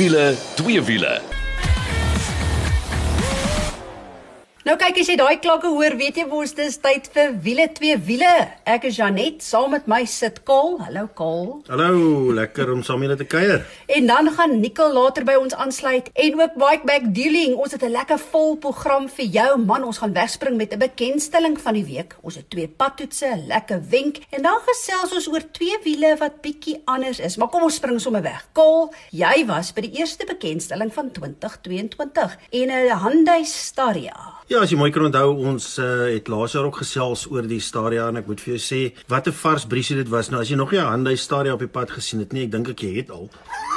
wiele, twee wiele. Nou kyk as jy daai klokke hoor, weet jy mos dis tyd vir wiele twee wiele. Ek is Janet, saam met my sit Kol. Hallo Kol. Hallo, lekker om saam julle te kuier. En dan gaan Nicole later by ons aansluit en ook Bike Back Dealing. Ons het 'n lekker vol program vir jou. Man, ons gaan wegspring met 'n bekendstelling van die week. Ons het twee padtoetse, 'n lekker wenk en dan gesels ons oor twee wiele wat bietjie anders is. Maar kom ons spring sommer weg. Kol, jy was by die eerste bekendstelling van 2022 en 'n Hyundai Staria. Ja, as jy mooi kan onthou, ons uh, het laas jaar ook gesels oor die Stadia en ek moet vir jou sê wat 'n vars briesie dit was. Nou as jy nog nie 'n Hyundai Stadia op die pad gesien het nie, ek dink ek jy het al.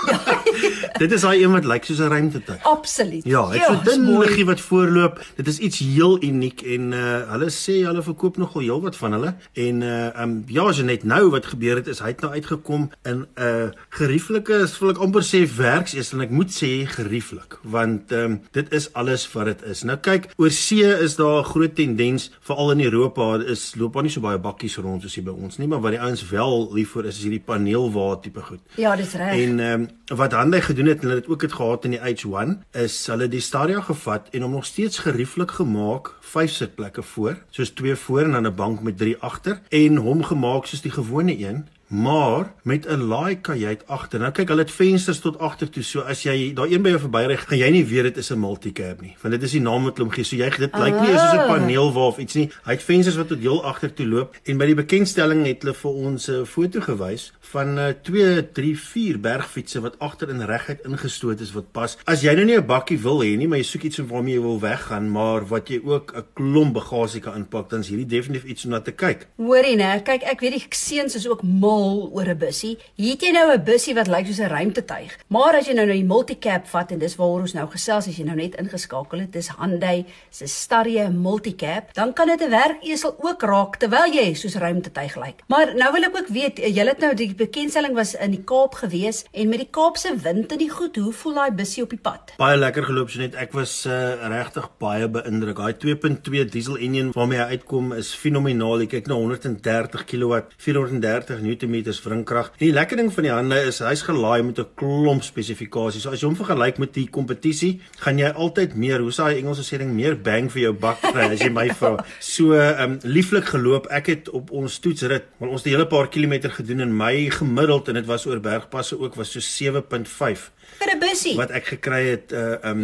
dit is daai een wat lyk soos 'n ruimtetuig. Absoluut. Ja, dit is 'n dun liggie wat voorloop. Dit is iets heel uniek en uh hulle sê hulle verkoop nogal heel wat van hulle. En uh um ja, as jy net nou wat gebeur het is hy het nou uitgekom in 'n uh, gerieflike, wil ek amper sê werksees en ek moet sê gerieflik want um dit is alles wat dit is. Nou kyk, oor see is daar 'n groot tendens veral in Europa is loop daar nie so baie bakkies rond soos hier by ons nie, maar wat die ouens wel lief vir is is hierdie paneelwa tipe goed. Ja, dis reg. En um wat Hyundai gedoen het en hulle het ook dit gehad in die H1 is hulle die Stadia gevat en hom nog steeds gerieflik gemaak, vyf sitplekke voor, soos twee voor en dan 'n bank met drie agter en hom gemaak soos die gewone een maar met 'n laai kajuit agter. Nou kyk, hulle het vensters tot agter toe. So as jy daar een by jou verbyry, gaan jy nie weet dit is 'n multicab nie, want dit is die naam wat hulle hom gee. So jy dit lyk nie soos 'n ah. paneelwa of iets nie. Hy het vensters wat tot heel agter toe loop en by die bekendstelling het hulle vir ons 'n foto gewys van 2, 3, 4 bergfietsse wat agter in reguit ingestoot is wat pas. As jy nou nie 'n bakkie wil hê nie, maar jy soek iets waarmee jy wil weggaan, maar wat jy ook 'n klomp bagasie kan inpak, dan is hierdie definitief iets om na te kyk. Hoorie, né? Kyk, ek weet die seuns is ook mal oor 'n bussie. Hier het jy nou 'n bussie wat lyk soos 'n ruimtetuig. Maar as jy nou nou die multicab vat en dis waaroor ons nou gesels as jy nou net ingeskakel het, dis Hyundai se Staria multicab, dan kan dit 'n werkesel ook raak terwyl jy soos 'n ruimtetuig lyk. Maar nou wil ek ook weet, jy het nou die bekendstelling was in die Kaap gewees en met die Kaapse wind en die goed, hoe voel daai bussie op die pad? Baie lekker geloop so net. Ek was uh, regtig baie beïndruk. Daai 2.2 diesel enjin waarmee hy uitkom is fenomenaal. Jy kyk na 130 kW, 430 Nm wringkrag. Die lekker ding van die hande is hy's gelaai met 'n klomp spesifikasies. So as jy hom vergelyk met die kompetisie, gaan jy altyd meer, hoe sê hy Engelse sê ding, meer bang vir jou buck kry as jy my vra. So ehm um, lieflik geloop. Ek het op ons toetsrit, maar ons het 'n hele paar kilometer gedoen en my gemiddeld en dit was oor bergpasse ook was so 7.5 vir 'n bussie. Wat ek gekry het uh um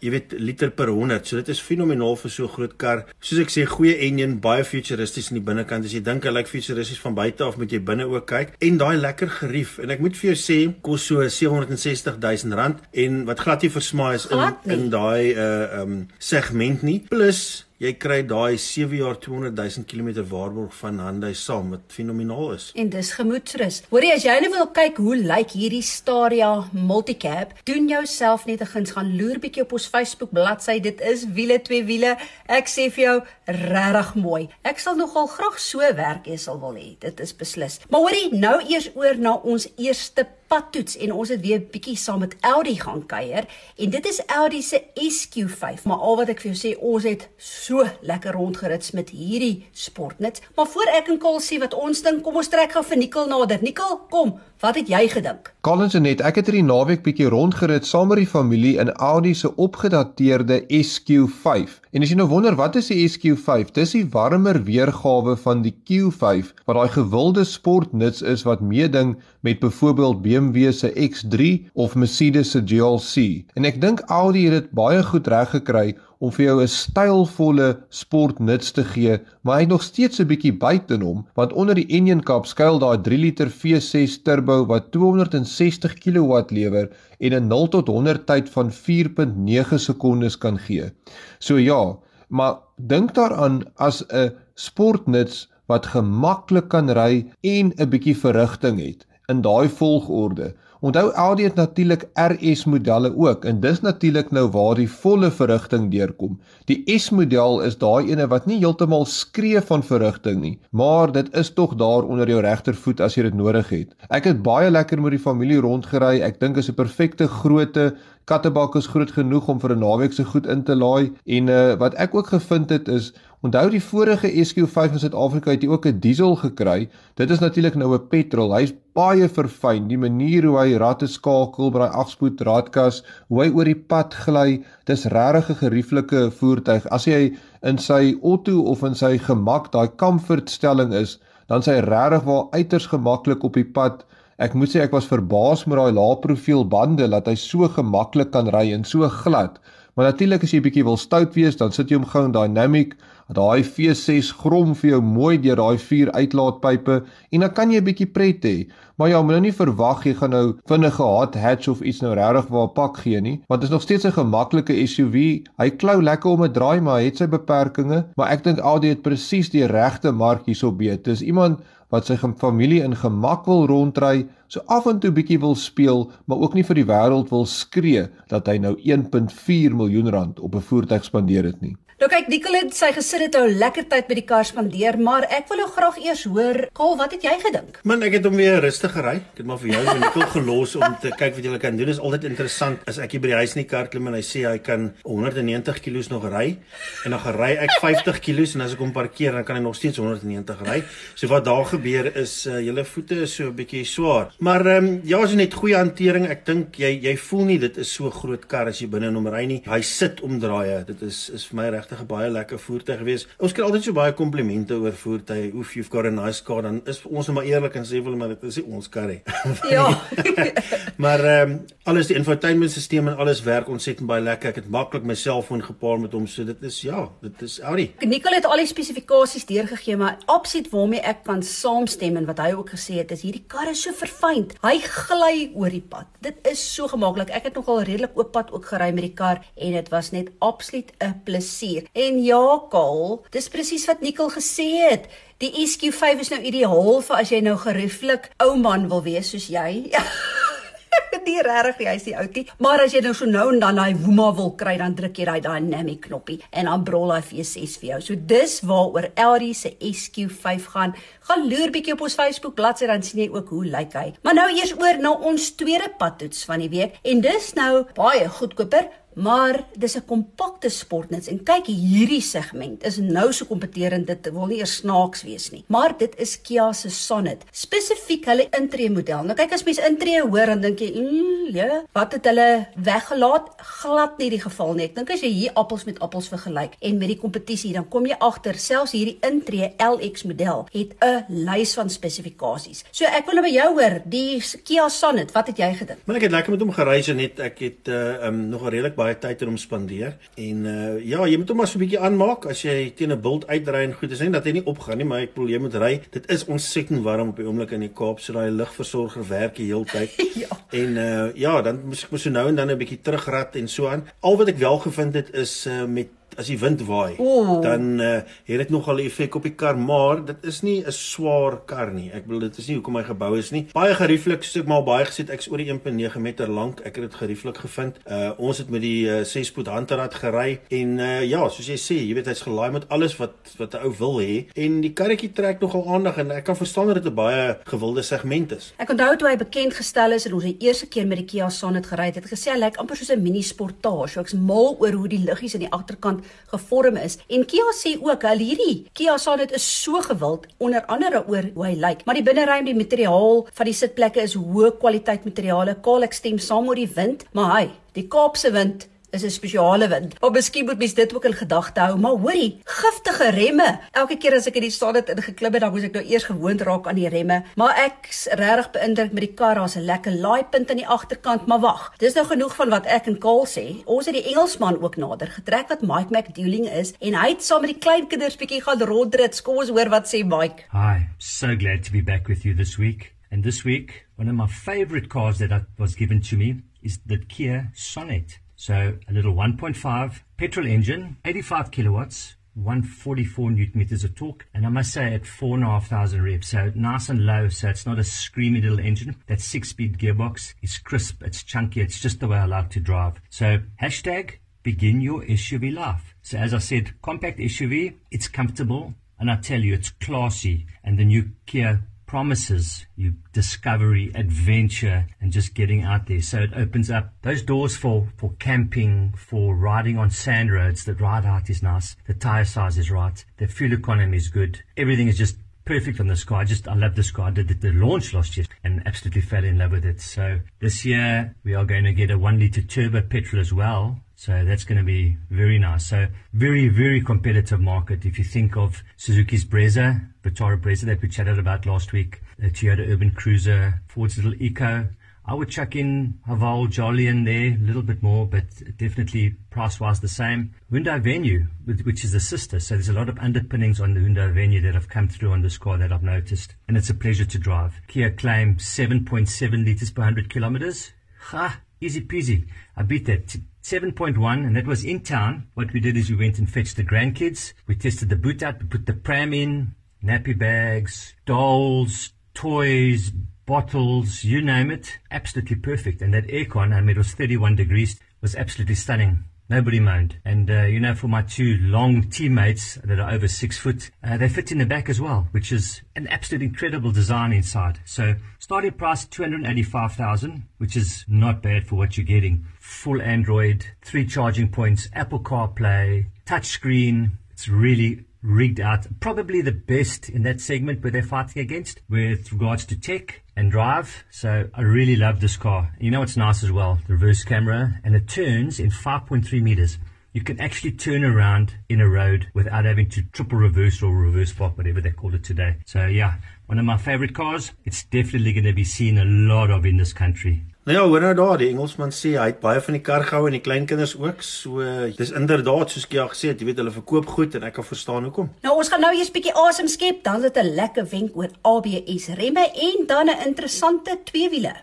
jy weet liter per 100 so dit is fenomenaal vir so 'n groot kar. Soos ek sê goeie engine baie futuristies in die binnekant. As jy dink hy lyk futuristies van buite af moet jy binne ook kyk. En daai lekker gerief. En ek moet vir jou sê kos so 760 000 rand. En wat glad nie versmaai is in in daai uh um segment nie. Plus Jy kry daai 7 jaar 200 000 km waarborg van Hyundai saam wat fenomenaal is. En dis gemoedsrus. Hoorie as jy nou wil kyk hoe lyk hierdie Stadia Multicab, doen jouself net 'n guns gaan loer bietjie op ons Facebook bladsy. Dit is wiele twee wiele. Ek sê vir jou regtig mooi. Ek sal nogal graag so werk hê sal wil hê. Dit is beslis. Maar hoorie, nou eers oor na ons eerste padtoets en ons het weer bietjie saam met Audi gaan kuier. En dit is Audi se SQ5 maar al wat ek vir jou sê ons het so lekker rondgerits met hierdie sportnuts. Maar voor ek en Kol sê wat ons dink kom ons trek gou vir Nikkel nader. Nikkel kom wat het jy gedink? Collins en net ek het hierdie naweek bietjie rondgerit saam met die familie in Audi se opgedateerde SQ5 en as jy nou wonder wat is die SQ5 dis die warmer weergawe van die Q5 wat daai gewilde sportnuts is wat meeding met byvoorbeeld BMW se X3 of Mercedes se GLC. En ek dink Audi het dit baie goed reg gekry om vir jou 'n stylvolle sportnuts te gee, maar hy het nog steeds 'n bietjie buite in hom, want onder die engine kap skuil daai 3 liter V6 turbo wat 260 kW lewer en 'n 0 tot 100 tyd van 4.9 sekondes kan gee. So ja, maar dink daaraan as 'n sportnuts wat gemaklik kan ry en 'n bietjie verrigting het in daai volgorde. Onthou Audi het natuurlik RS modelle ook en dis natuurlik nou waar die volle verrigting deurkom. Die S model is daai ene wat nie heeltemal skree van verrigting nie, maar dit is tog daar onder jou regtervoet as jy dit nodig het. Ek het baie lekker met die familie rondgery. Ek dink is 'n perfekte grootte Kattebak is groot genoeg om vir 'n naweek se goed in te laai en uh, wat ek ook gevind het is Onthou die vorige SQ5 in Suid-Afrika het jy ook 'n diesel gekry. Dit is natuurlik nou 'n petrol. Hy's baie verfyn. Die manier hoe hy ratte skakel by daai agspoed raadkas, hoe hy oor die pad gly, dis regtig 'n gerieflike voertuig. As jy in sy auto of in sy gemak daai comfort stelling is, dan sy regtig wel uiters gemaklik op die pad. Ek moet sê ek was verbaas met daai lae profiel bande dat hy so gemaklik kan ry en so glad. Maar natuurlik as jy bietjie wil stout wees, dan sit jy hom gou in dynamic. Daai V6 grom vir jou mooi deur daai vier uitlaatpype en dan kan jy 'n bietjie pret hê. Maar ja, moet nou nie verwag jy gaan nou vinnige hot hatch of iets nou regtig waar pak gee nie, want dit is nog steeds 'n gemaklike SUV. Hy klou lekker om 'n draai, maar hy het sy beperkings, maar ek dink Audi het presies die regte mark hierso beet. Dis iemand wat sy familie in gemak wil rondry, so af en toe bietjie wil speel, maar ook nie vir die wêreld wil skree dat hy nou 1.4 miljoen rand op 'n voertuig spandeer het nie. Nou kyk, Nicolet sy gesit het 'n lekker tyd by die kar spandeer, maar ek wil nou graag eers hoor, Kaal, wat het jy gedink? Man, ek het hom weer rustig gery. Ek het maar vir jou en Nicole gelos om te kyk wat jy kan doen. Dit is altyd interessant as ek hier by die huis in die kar klim en hy sê hy kan 190 kg nog ry en dan gery ek 50 kg en as ek hom parkeer dan kan hy nog steeds 190 ry. So wat daar gebeur is uh, julle voete is so 'n bietjie swaar. Maar ehm um, ja, is net goeie hantering. Ek dink jy jy voel nie dit is so groot kar as jy binne in hom ry nie. Hy sit omdraaie. Dit is is vir my reg regtig 'n baie lekker voertuig gewees. Ons kry altyd so baie komplimente oor voertuie. Oef, you've got a nice car. Dan is ons net maar eerlik en sê wel maar dit is nie ons kar nie. Ja. maar ehm um, alles die infotainmentstelsel en alles werk ontsettend baie lekker. Ek het maklik my selfoon gepaar met hom. So dit is ja, dit is Audi. Nicole het al die spesifikasies deurgegee, maar absoluut waarmee ek kan saamstem en wat hy ook gesê het is hierdie kar is so verfyn. Hy gly oor die pad. Dit is so gemaklik. Ek het nogal redelik oop pad ook gery met die kar en dit was net absoluut 'n plesier. En ja, Kaal, dis presies wat Nicole gesê het. Die SQ5 is nou ideaal vir as jy nou gerieflik ou man wil wees soos jy. nie regtig hy's die outie, maar as jy nou so nou en dan daai woema wil kry, dan druk jy daai dynamic knoppie en dan brol hy V6 vir jou. So dis waaroor Elrie se SQ5 gaan. Gaan loer bietjie op ons Facebook bladsy dan sien jy ook hoe lyk hy. Maar nou eers oor na ons tweede padtoets van die week en dis nou baie goedkoper maar dis 'n kompakte sportnuts en kyk hierdie segment is nou so kompeterend dit wil nie eers snaaks wees nie. Maar dit is Kia se Sonet spesifiek hulle intree model nou kyk as mens intree hoor dan dink jy mm, ja wat het hulle weggelaat? Glad nie die geval nie. Ek dink as jy hier appels met appels vergelyk en met die kompetisie dan kom jy agter selfs hierdie intree LX model het 'n lys van spesifikasies so ek wil nou by jou hoor die Kia Sonet wat het jy gedink? Maar ek het lekker met hom gery so net ek het uh, um, nog 'n redelik baie tyd in hom spandeer. En uh ja, jy moet hom maar so 'n bietjie aanmaak as jy teen 'n bult uitdry en goed is nie dat hy nie opgaan nie, maar ek bedoel jy moet ry. Dit is ontsettend warm op die oomblik in die Kaap, so daai lugversorger werk die hele tyd. ja. En uh ja, dan moet ek mos so nou en dan 'n bietjie terugrad en so aan. Al wat ek wel gevind het is uh met as die wind waai, oh. dan uh, het dit nogal 'n effek op die kar, maar dit is nie 'n swaar kar nie. Ek bedoel dit is nie hoekom hy gebou is nie. Baie gerieflik, soos ek maar baie gesê het, ek's oor die 1.9 meter lank. Ek het dit gerieflik gevind. Uh ons het met die 6-spoed uh, handrat gery en uh ja, soos jy sê, jy weet hy's gelaai met alles wat wat 'n ou wil hê en die karretjie trek nogal aandag en ek kan verstaan dat dit 'n baie gewilde segment is. Ek onthou toe hy bekend gestel is en ons die eerste keer met die Kia Sonet gery het, het gesê hy lyk amper soos 'n mini sportage. Ek's mal oor hoe die liggies aan die agterkant gevorm is. En Kia sê ook al hierdie Kia Sonet is so gewild onder andere oor hoe hy lyk, maar die binneruim, die materiaal van die sitplekke is hoë kwaliteit materiale. Kaal ek stem saam oor die wind, maar hy, die Kaapse wind is 'n spesiale wind. Maar miskien moet mens dit ook in gedagte hou, maar hoorie, giftige remme. Elke keer as ek in die stad het ingeklim het, dan moes ek nou eers gewoond raak aan die remme. Maar ek's regtig beïndruk met die kar, daar's 'n lekker laaipunt aan die agterkant, maar wag. Dis nou genoeg van wat ek en Kaal sê. Ons het die Engelsman ook nader getrek wat Mike McDouling is en hy het saam met die kleinkinders bietjie gaan rondrit. Kom ons hoor wat sê Mike. Hi, so glad to be back with you this week. And this week, one of my favorite cars that was given to me is the Kia Sonet. So a little 1.5 petrol engine, 85 kilowatts, 144 newton meters of torque, and I must say at four and a half thousand revs, so nice and low, so it's not a screamy little engine. That six-speed gearbox is crisp, it's chunky, it's just the way I like to drive. So hashtag begin your SUV life. So as I said, compact SUV, it's comfortable, and I tell you, it's classy, and the new Kia promises you discovery, adventure, and just getting out there. So it opens up those doors for, for camping, for riding on sand roads. The ride height is nice. The tire size is right. The fuel economy is good. Everything is just perfect on this car. I just, I love this car. I did the, the launch last year and absolutely fell in love with it. So this year we are going to get a one litre turbo petrol as well. So that's going to be very nice. So very, very competitive market. If you think of Suzuki's Brezza, Vitara Brezza that we chatted about last week, the Toyota Urban Cruiser, Ford's little Eco, I would chuck in Haval Jolly in there a little bit more, but definitely price wise the same. Hyundai Venue, which is the sister, so there's a lot of underpinnings on the Hyundai Venue that have come through on this car that I've noticed, and it's a pleasure to drive. Kia claim 7.7 liters per 100 kilometers. Ha, easy peasy. I beat that. 7.1 and that was in town. What we did is we went and fetched the grandkids. We tested the boot out, we put the pram in, nappy bags, dolls, toys, bottles, you name it. Absolutely perfect. And that aircon, I mean, it was 31 degrees, was absolutely stunning. Nobody moaned. And, uh, you know, for my two long teammates that are over six foot, uh, they fit in the back as well, which is an absolute incredible design inside. So starting price 285,000, which is not bad for what you're getting. Full Android, three charging points, Apple CarPlay, touchscreen. It's really rigged out. Probably the best in that segment where they're fighting against with regards to tech and drive. So I really love this car. You know what's nice as well? The reverse camera and it turns in 5.3 meters. You can actually turn around in a road without having to triple reverse or reverse park, whatever they call it today. So yeah, one of my favorite cars. It's definitely going to be seen a lot of in this country. Nou ja, hoor nou daar, die Engelsman sê hy het baie van die kar gehou en die kleinkinders ook. So dis inderdaad soos ek al gesê het, jy weet hulle verkoop goed en ek kan verstaan hoekom. Nou ons gaan nou eers bietjie asem skep, dan het 'n lekker wenk oor ABS remme en dan 'n interessante tweewieler.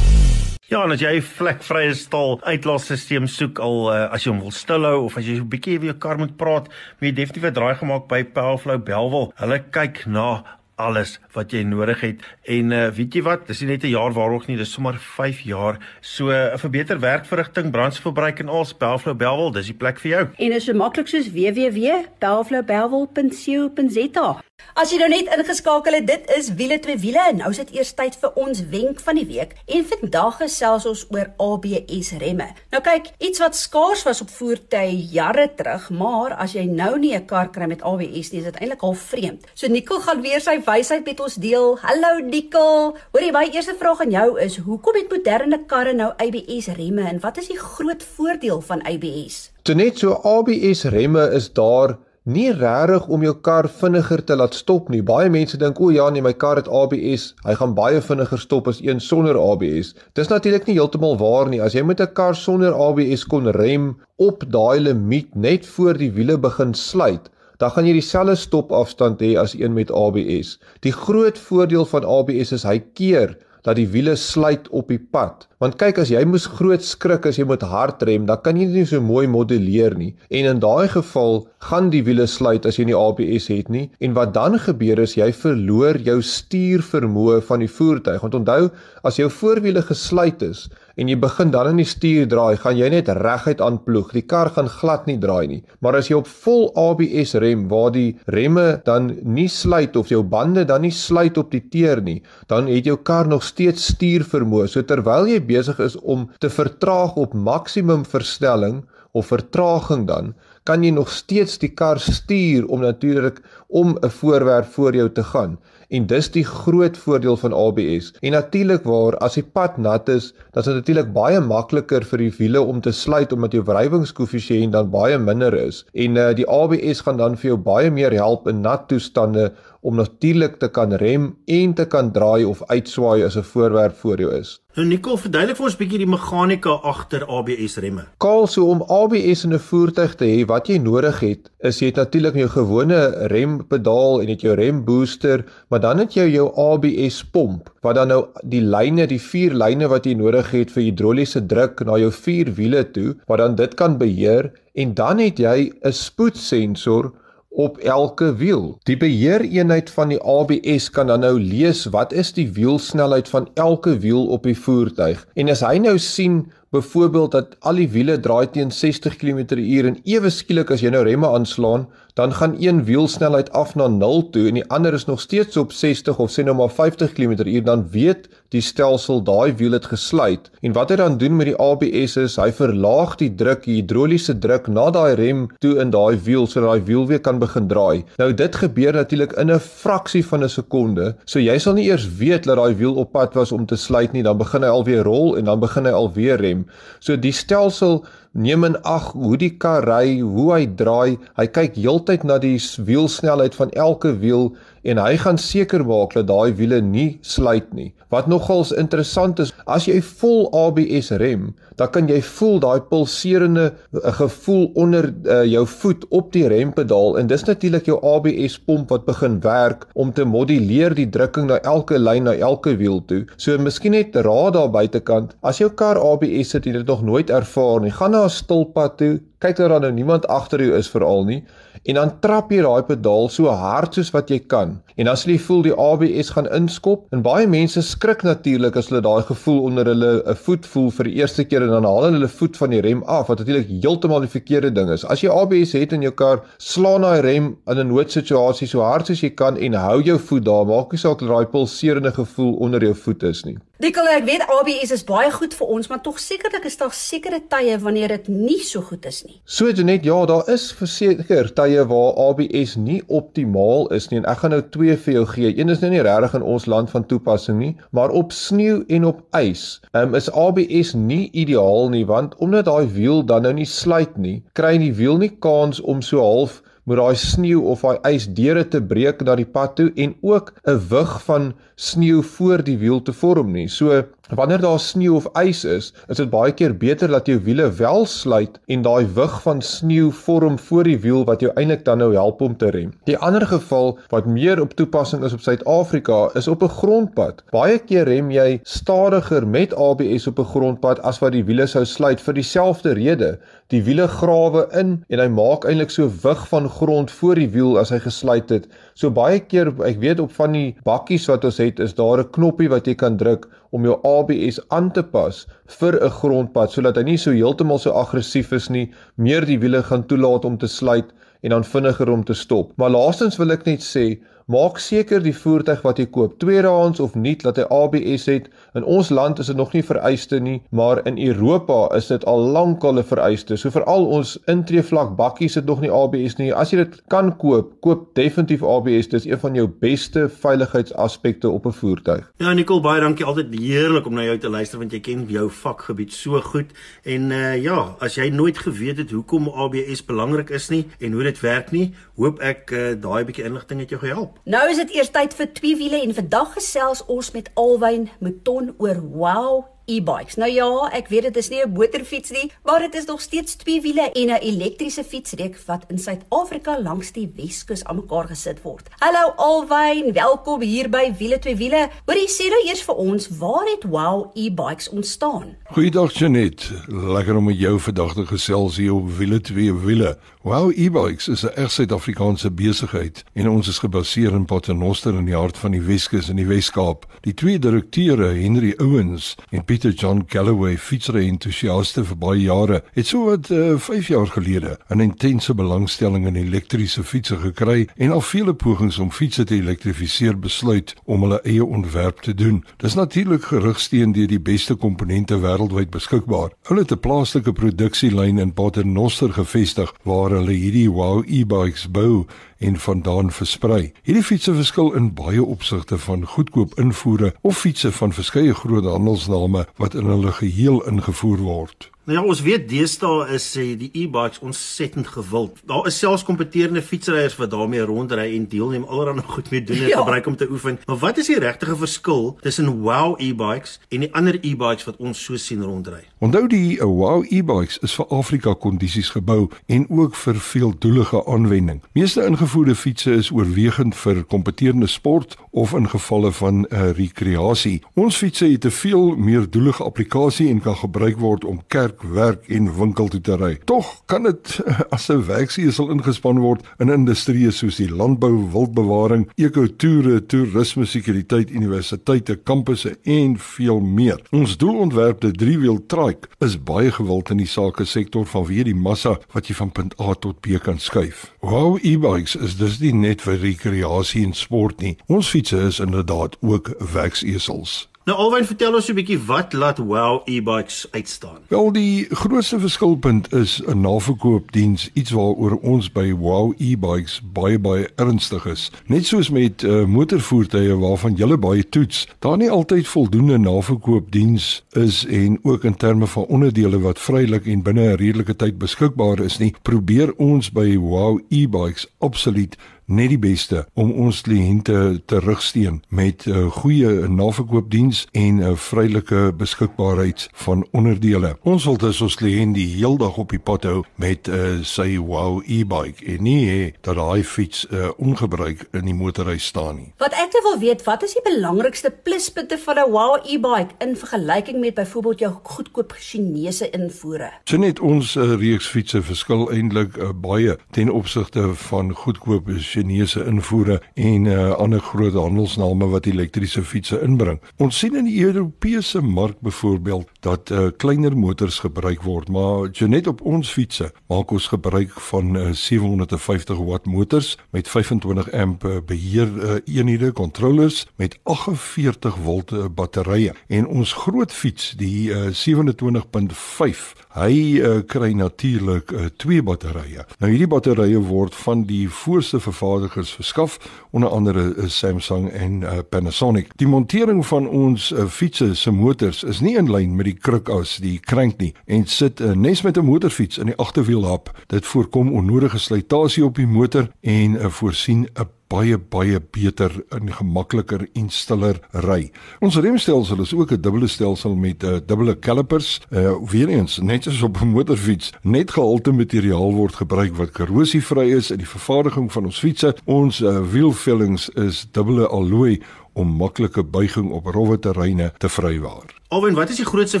Ja, en as jy 'n vlekvrye staal uitlaatstelsel soek al uh, as jy hom wil stilhou of as jy 'n bietjie weer jou kar moet praat, moet jy definitief 'n draai gemaak by Powerflow Belwel. Hulle kyk na alles wat jy nodig het. En uh, weet jy wat? Dis nie net 'n jaar waarog nie dis sommer 5 jaar. So 'n uh, vir beter werkverrigting brandstofverbruik en al Spelflow Belwel dis die plek vir jou. En is so maklik soos www.belflowbelwel.co.za As jy nou net ingeskakel het, dit is wiele twee wiele en nou is dit eers tyd vir ons wenk van die week. En vandag gesels ons oor ABS remme. Nou kyk, iets wat skaars was op voertuie jare terug, maar as jy nou nie 'n kar kry met ABS nie, is dit eintlik al vreemd. So Nico gaan weer sy wysheid met ons deel. Hallo Nico. Hoorie, my eerste vraag aan jou is, hoekom het moderne karre nou ABS remme en wat is die groot voordeel van ABS? Toe net so ABS remme is daar nie regtig om jou kar vinniger te laat stop nie. Baie mense dink o ja, nee, my kar het ABS, hy gaan baie vinniger stop as een sonder ABS. Dis natuurlik nie heeltemal waar nie. As jy met 'n kar sonder ABS kon rem op daai limiet net voor die wiele begin sluit, dan gaan jy dieselfde stopafstand hê as een met ABS. Die groot voordeel van ABS is hy keer dat die wiele sluit op die pad. Want kyk as jy moes groot skrik as jy moet hard rem, dan kan jy nie so mooi modelleer nie. En in daai geval gaan die wiele sluit as jy nie ABS het nie. En wat dan gebeur is jy verloor jou stuurvermoë van die voertuig. Want onthou, as jou voorwiele gesluit is en jy begin dan in die stuur draai, gaan jy net reguit aanploeg. Die kar gaan glad nie draai nie. Maar as jy op vol ABS rem waar die remme dan nie sluit of jou bande dan nie sluit op die teer nie, dan het jou kar nog steeds stuurvermoë. So terwyl jy besig is om te vertraag op maksimum verstelling of vertraging dan kan jy nog steeds die kar stuur om natuurlik om 'n voorwerp voor jou te gaan en dis die groot voordeel van ABS. En natuurlik waar as die pad nat is, dan is dit natuurlik baie makliker vir die wiele om te sluit omdat jou wrywingskoëffisiënt dan baie minder is. En uh, die ABS gaan dan vir jou baie meer help in nat toestande om natuurlik te kan rem en te kan draai of uitswaai as 'n voorwerp voor jou is. Nou Nicole, verduidelik vir ons bietjie die meganika agter ABS remme. Kaal so om ABS in 'n voertuig te hê, wat jy nodig het, is jy het natuurlik jou gewone rempedaal en het jou rembooster, maar dan het jy jou ABS pomp wat dan nou die lyne, die vier lyne wat jy nodig het vir hidroliese druk na jou vier wiele toe, wat dan dit kan beheer en dan het jy 'n spoedsensor op elke wiel. Die beheereenheid van die ABS kan dan nou lees wat is die wielsnelheid van elke wiel op die voertuig. En as hy nou sien byvoorbeeld dat al die wiele draai teen 60 km/h en ewe skielik as jy nou remme aanslaan, dan gaan een wielsnelheid af na 0 toe en die ander is nog steeds op 60 of sê nou maar 50 km/h, dan weet die stelsel daai wiel het gesluit. En wat hy dan doen met die ABS is hy verlaag die druk, die hidroliese druk na daai rem toe in daai wiel sodat daai wiel weer kan begin draai. Nou dit gebeur natuurlik in 'n fraksie van 'n sekonde. So jy sal nie eers weet dat daai wiel op pad was om te sluit nie, dan begin hy alweer rol en dan begin hy alweer rem. So die stelsel neem in ag hoe die kar ry, hoe hy draai. Hy kyk heeltyd na die wielsnelheid van elke wiel en hy gaan seker maak dat daai wiele nie sluit nie. Wat nogals interessant is, as jy vol ABS rem, dan kan jy voel daai pulserende eh, gevoel onder uh, jou voet op die rempedaal en dis natuurlik jou ABS pomp wat begin werk om te moduleer die drukking na elke lyn na elke wiel toe. So miskien net raad daar buitekant, as jou kar ABS het en dit nog nooit ervaar nie, gaan na 'n stilpad toe, kyk dat daar nou niemand agter jou is veral nie en dan trap jy daai pedaal so hard soos wat jy kan. En as jy voel die ABS gaan inskop, en baie mense skrik natuurlik as hulle daai gevoel onder hulle 'n voet voel vir die eerste keer en dan haal hulle voet van die rem af wat natuurlik heeltemal die verkeerde ding is. As jy ABS het in jou kar, slaan daai rem in 'n noodsituasie so hard as jy kan en hou jou voet daar. Maak nie saak dat daai pulserende gevoel onder jou voet is nie. Dikkel, ek weet ABS is baie goed vir ons, maar tog sekerlik is daar sekere tye wanneer dit nie so goed is nie. So net ja, daar is verseker tye waar ABS nie optimaal is nie en ek gaan nou twee vir jou gee. Een is nou nie regtig in ons land van toepassing nie, maar op sneeu en op ys, um, is ABS nie ideaal nie want omdat daai wiel dan nou nie sluit nie, kry die wiel nie kans om so half moet daai sneeu of daai ys deure te breek na die pad toe en ook 'n wig van sneeu voor die wiel te vorm nie. So wanneer daar sneeu of ys is, is dit baie keer beter dat jou wiele wel sluit en daai wig van sneeu vorm voor die wiel wat jou eintlik dan nou help om te rem. Die ander geval wat meer op toepassing is op Suid-Afrika is op 'n grondpad. Baie keer rem jy stadiger met ABS op 'n grondpad as wat die wiele sou sluit vir dieselfde rede. Die wiele grawe in en hy maak eintlik so wig van grond voor die wiel as hy gesluit het. So baie keer, ek weet op van die bakkies wat ons het, is daar 'n knoppie wat jy kan druk om jou ABS aan te pas vir 'n grondpad sodat hy nie so heeltemal so aggressief is nie, meer die wiele gaan toelaat om te sluit en dan vinniger om te stop. Maar laastens wil ek net sê, Maak seker die voertuig wat jy koop, tweedehands of nuut, dat hy ABS het. In ons land is dit nog nie vereiste nie, maar in Europa is dit al lank al 'n vereiste. So veral ons intreevlak bakkies het nog nie ABS nie. As jy dit kan koop, koop definitief ABS. Dit is een van jou beste veiligheidsaspekte op 'n voertuig. Ja, Nicole, baie dankie. Altyd heerlik om na jou te luister want jy ken jou vakgebied so goed. En uh ja, as jy nooit geweet het hoekom ABS belangrik is nie en hoe dit werk nie, hoop ek uh, daai bietjie inligting het jou gehelp. Nou is dit eers tyd vir twee wiele en vandag gesels ons met Alwyn Mouton oor Wow e-bikes. Nou ja, ek weet dit is nie 'n motorfiets nie, maar dit is nog steeds twee wiele en 'n elektriese fietsreek wat in Suid-Afrika langs die Weskus aan mekaar gesit word. Hallo Alwyn, welkom hier by Wiele twee wiele. Hoorie sê nou eers vir ons, waar het Wow e-bikes ontstaan? Goeiedag Janet. Lekker om met jou vandag te gesels hier op Wiele twee wiele. Wow e-bikes is 'n reg Suid-Afrikaanse besigheid en ons is gebaseer in Paternoster in die hart van die Weskus in die Wes-Kaap. Die twee direkteure, Henry Owens en Pieter John Galloway, fietsry entoesiaste vir baie jare, het so wat uh, eh, 5 jaar gelede 'n intense belangstelling in elektriese fietses gekry en al vele pogings om fietses te elektrifiseer besluit om hulle eie ontwerp te doen. Dis natuurlik gerigsteen deur die beste komponente wêreldwyd beskikbaar. Hulle het 'n plaaslike produksielyn in Paternoster gevestig waar hulle hierdie wow e-bikes bou en vandaan versprei. Hierdie fietsse verskil in baie opsigte van goedkoop invoere of fietsse van verskeie groot handelsname wat in hulle geheel ingevoer word. Nou ja, ons weet deesdae is sê die e-bikes ontsettend gewild. Daar is selfs kompeterende fietsryers wat daarmee rondry en deelneem allerhande goed mee doen en ja. gebruik om te oefen. Maar wat is die regte verskil tussen wow e-bikes en die ander e-bikes wat ons so sien rondry? Onthou die uh, wow e-bikes is vir Afrika kondisies gebou en ook vir veeldoelige aanwending. Meeste ingevoerde fietsse is oorwegend vir kompeterende sport of in gevalle van 'n uh, rekreasie. Ons fietsse het 'n veel meer doelige applikasie en kan gebruik word om kerk werk, werk en winkel toe te ry. Tog kan dit as 'n werksesel ingespan word in industrieë soos die landbou, wildbewaring, ekotoere, toerisme, sekuriteit, universiteite, kampusse en veel meer. Ons doelontwerpte driewiel trike is baie gewild in die sake sektor vanweë die massa wat jy van punt A tot B kan skuif. Wow e-bikes is dus nie net vir rekreasie en sport nie. Ons fietsse is inderdaad ook werksesels. Nou Alwyn, vertel ons 'n bietjie wat laat Wow e-bikes uitstaan. Wel die grootste verskilpunt is 'n naverkoopdiens, iets waaroor ons by Wow e-bikes baie baie ernstig is. Net soos met uh, motorvoertuie waarvan jy baie toets, daar nie altyd voldoende naverkoopdiens is en ook in terme van onderdele wat vrylik en binne 'n redelike tyd beskikbaar is nie, probeer ons by Wow e-bikes absoluut net die beste om ons kliënte te terugsteen met 'n uh, goeie naverkoopdiens en 'n uh, vrylike beskikbaarheid van onderdele. Ons wil dus ons kliënt die heeldag op die pad hou met uh, sy wow e-bike en nie hê dat daai fiets uh, ongebruik in die motorhuis staan nie. Wat ek wil weet, wat is die belangrikste pluspunte van 'n wow e-bike in vergelyking met byvoorbeeld jou goedkoop Chinese invoere? So net ons uh, reeks fietsse verskil eintlik uh, baie ten opsigte van goedkoop Chinese invoere en uh, ander groot handelsname wat elektriese fietsse inbring. Ons sien in die Europese mark byvoorbeeld dat uh, kleiner motors gebruik word, maar net op ons fietsse maak ons gebruik van uh, 750 watt motors met 25 amp uh, beheer uh, eenhede controllers met 48 volt uh, batterye. En ons groot fiets, die uh, 27.5, hy uh, kry natuurlik uh, twee batterye. Nou hierdie batterye word van die voorste vervaardigers verskaf, onder andere uh, Samsung en uh, Panasonic. Die montering van ons uh, fietsse se motors is nie in lyn met die kruk as die krank nie en sit uh, nes met 'n motorfiets in die agterwielhap. Dit voorkom onnodige slytasie op die motor en uh, voorsien 'n baie baie beter en gemakliker en stiller ry. Ons remstelsel is ook 'n dubbele stelsel met 'n uh, dubbele calipers. Uh weer eens, net soos op 'n motorfiets, net gehalte materiaal word gebruik wat korrosievry is in die vervaardiging van ons fietsse. Ons uh, wielvellings is dubbele alloy om maklike buiging op rowwe terreine te vrywaar. Alwen, wat is die grootste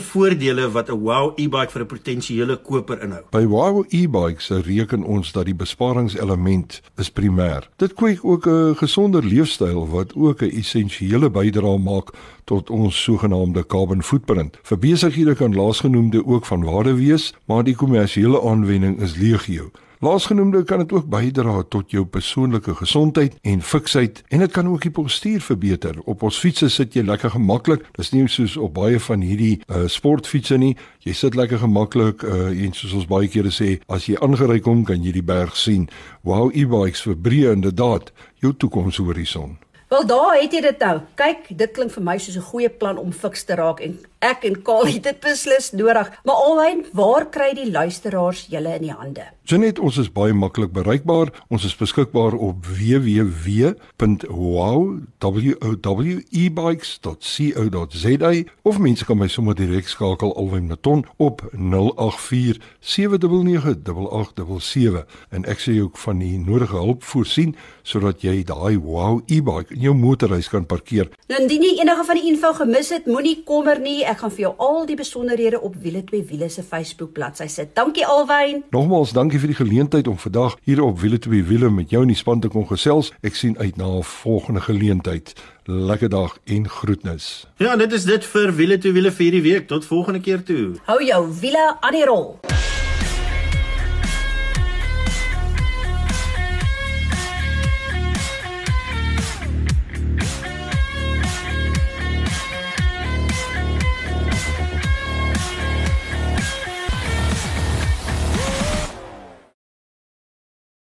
voordele wat 'n Wow e-bike vir 'n potensiële koper inhou? By Wow e-bikes reken ons dat die besparingselement is primêr. Dit kweek ook 'n gesonder leefstyl wat ook 'n essensiële bydrae maak tot ons sogenaamde carbon footprint. Vir besighede kan laasgenoemde ook van waarde wees, maar die kommersiële aanwending is legio. Laasgenoemde kan dit ook bydra tot jou persoonlike gesondheid en fiksheid en dit kan ook die postuur verbeter. Op ons fietsse sit jy lekker gemaklik. Dis nie soos op baie van hierdie uh, sportfietsse nie. Jy sit lekker gemaklik uh, en soos ons baie kere sê, as jy aangery kom, kan jy die berg sien. Wow e-bikes verbreek inderdaad jou toekomshorison. Wel daar het jy dit nou. Kyk, dit klink vir my soos 'n goeie plan om fiks te raak en ek en Kaal het dit beslis nodig. Maar alhoewel, waar kry die luisteraars julle in die hande? Jenet, ons is baie maklik bereikbaar. Ons is beskikbaar op www.wow.e-bikes.co.za of mense kan my sommer direk skakel alwyn Naton op 084 7998877 en ek sê ook van die nodige hulp voorsien sodat jy daai wow e-bike in jou motorhuis kan parkeer. Nou indien jy enige van die info gemis het, moenie kommer nie. Ek gaan vir jou al die besonderhede op Wiele 2 Wiele se Facebook bladsy sit. Dankie Alwyn. Nogmaals dankie vir die geleentheid om vandag hier op Wiele 2 Wiele met jou in die span te kon gesels. Ek sien uit na 'n volgende geleentheid. Lekker dag en groetnis. Ja, dit is dit vir Wiele 2 Wiele vir hierdie week. Tot volgende keer toe. Hou jou wiele aan die rol.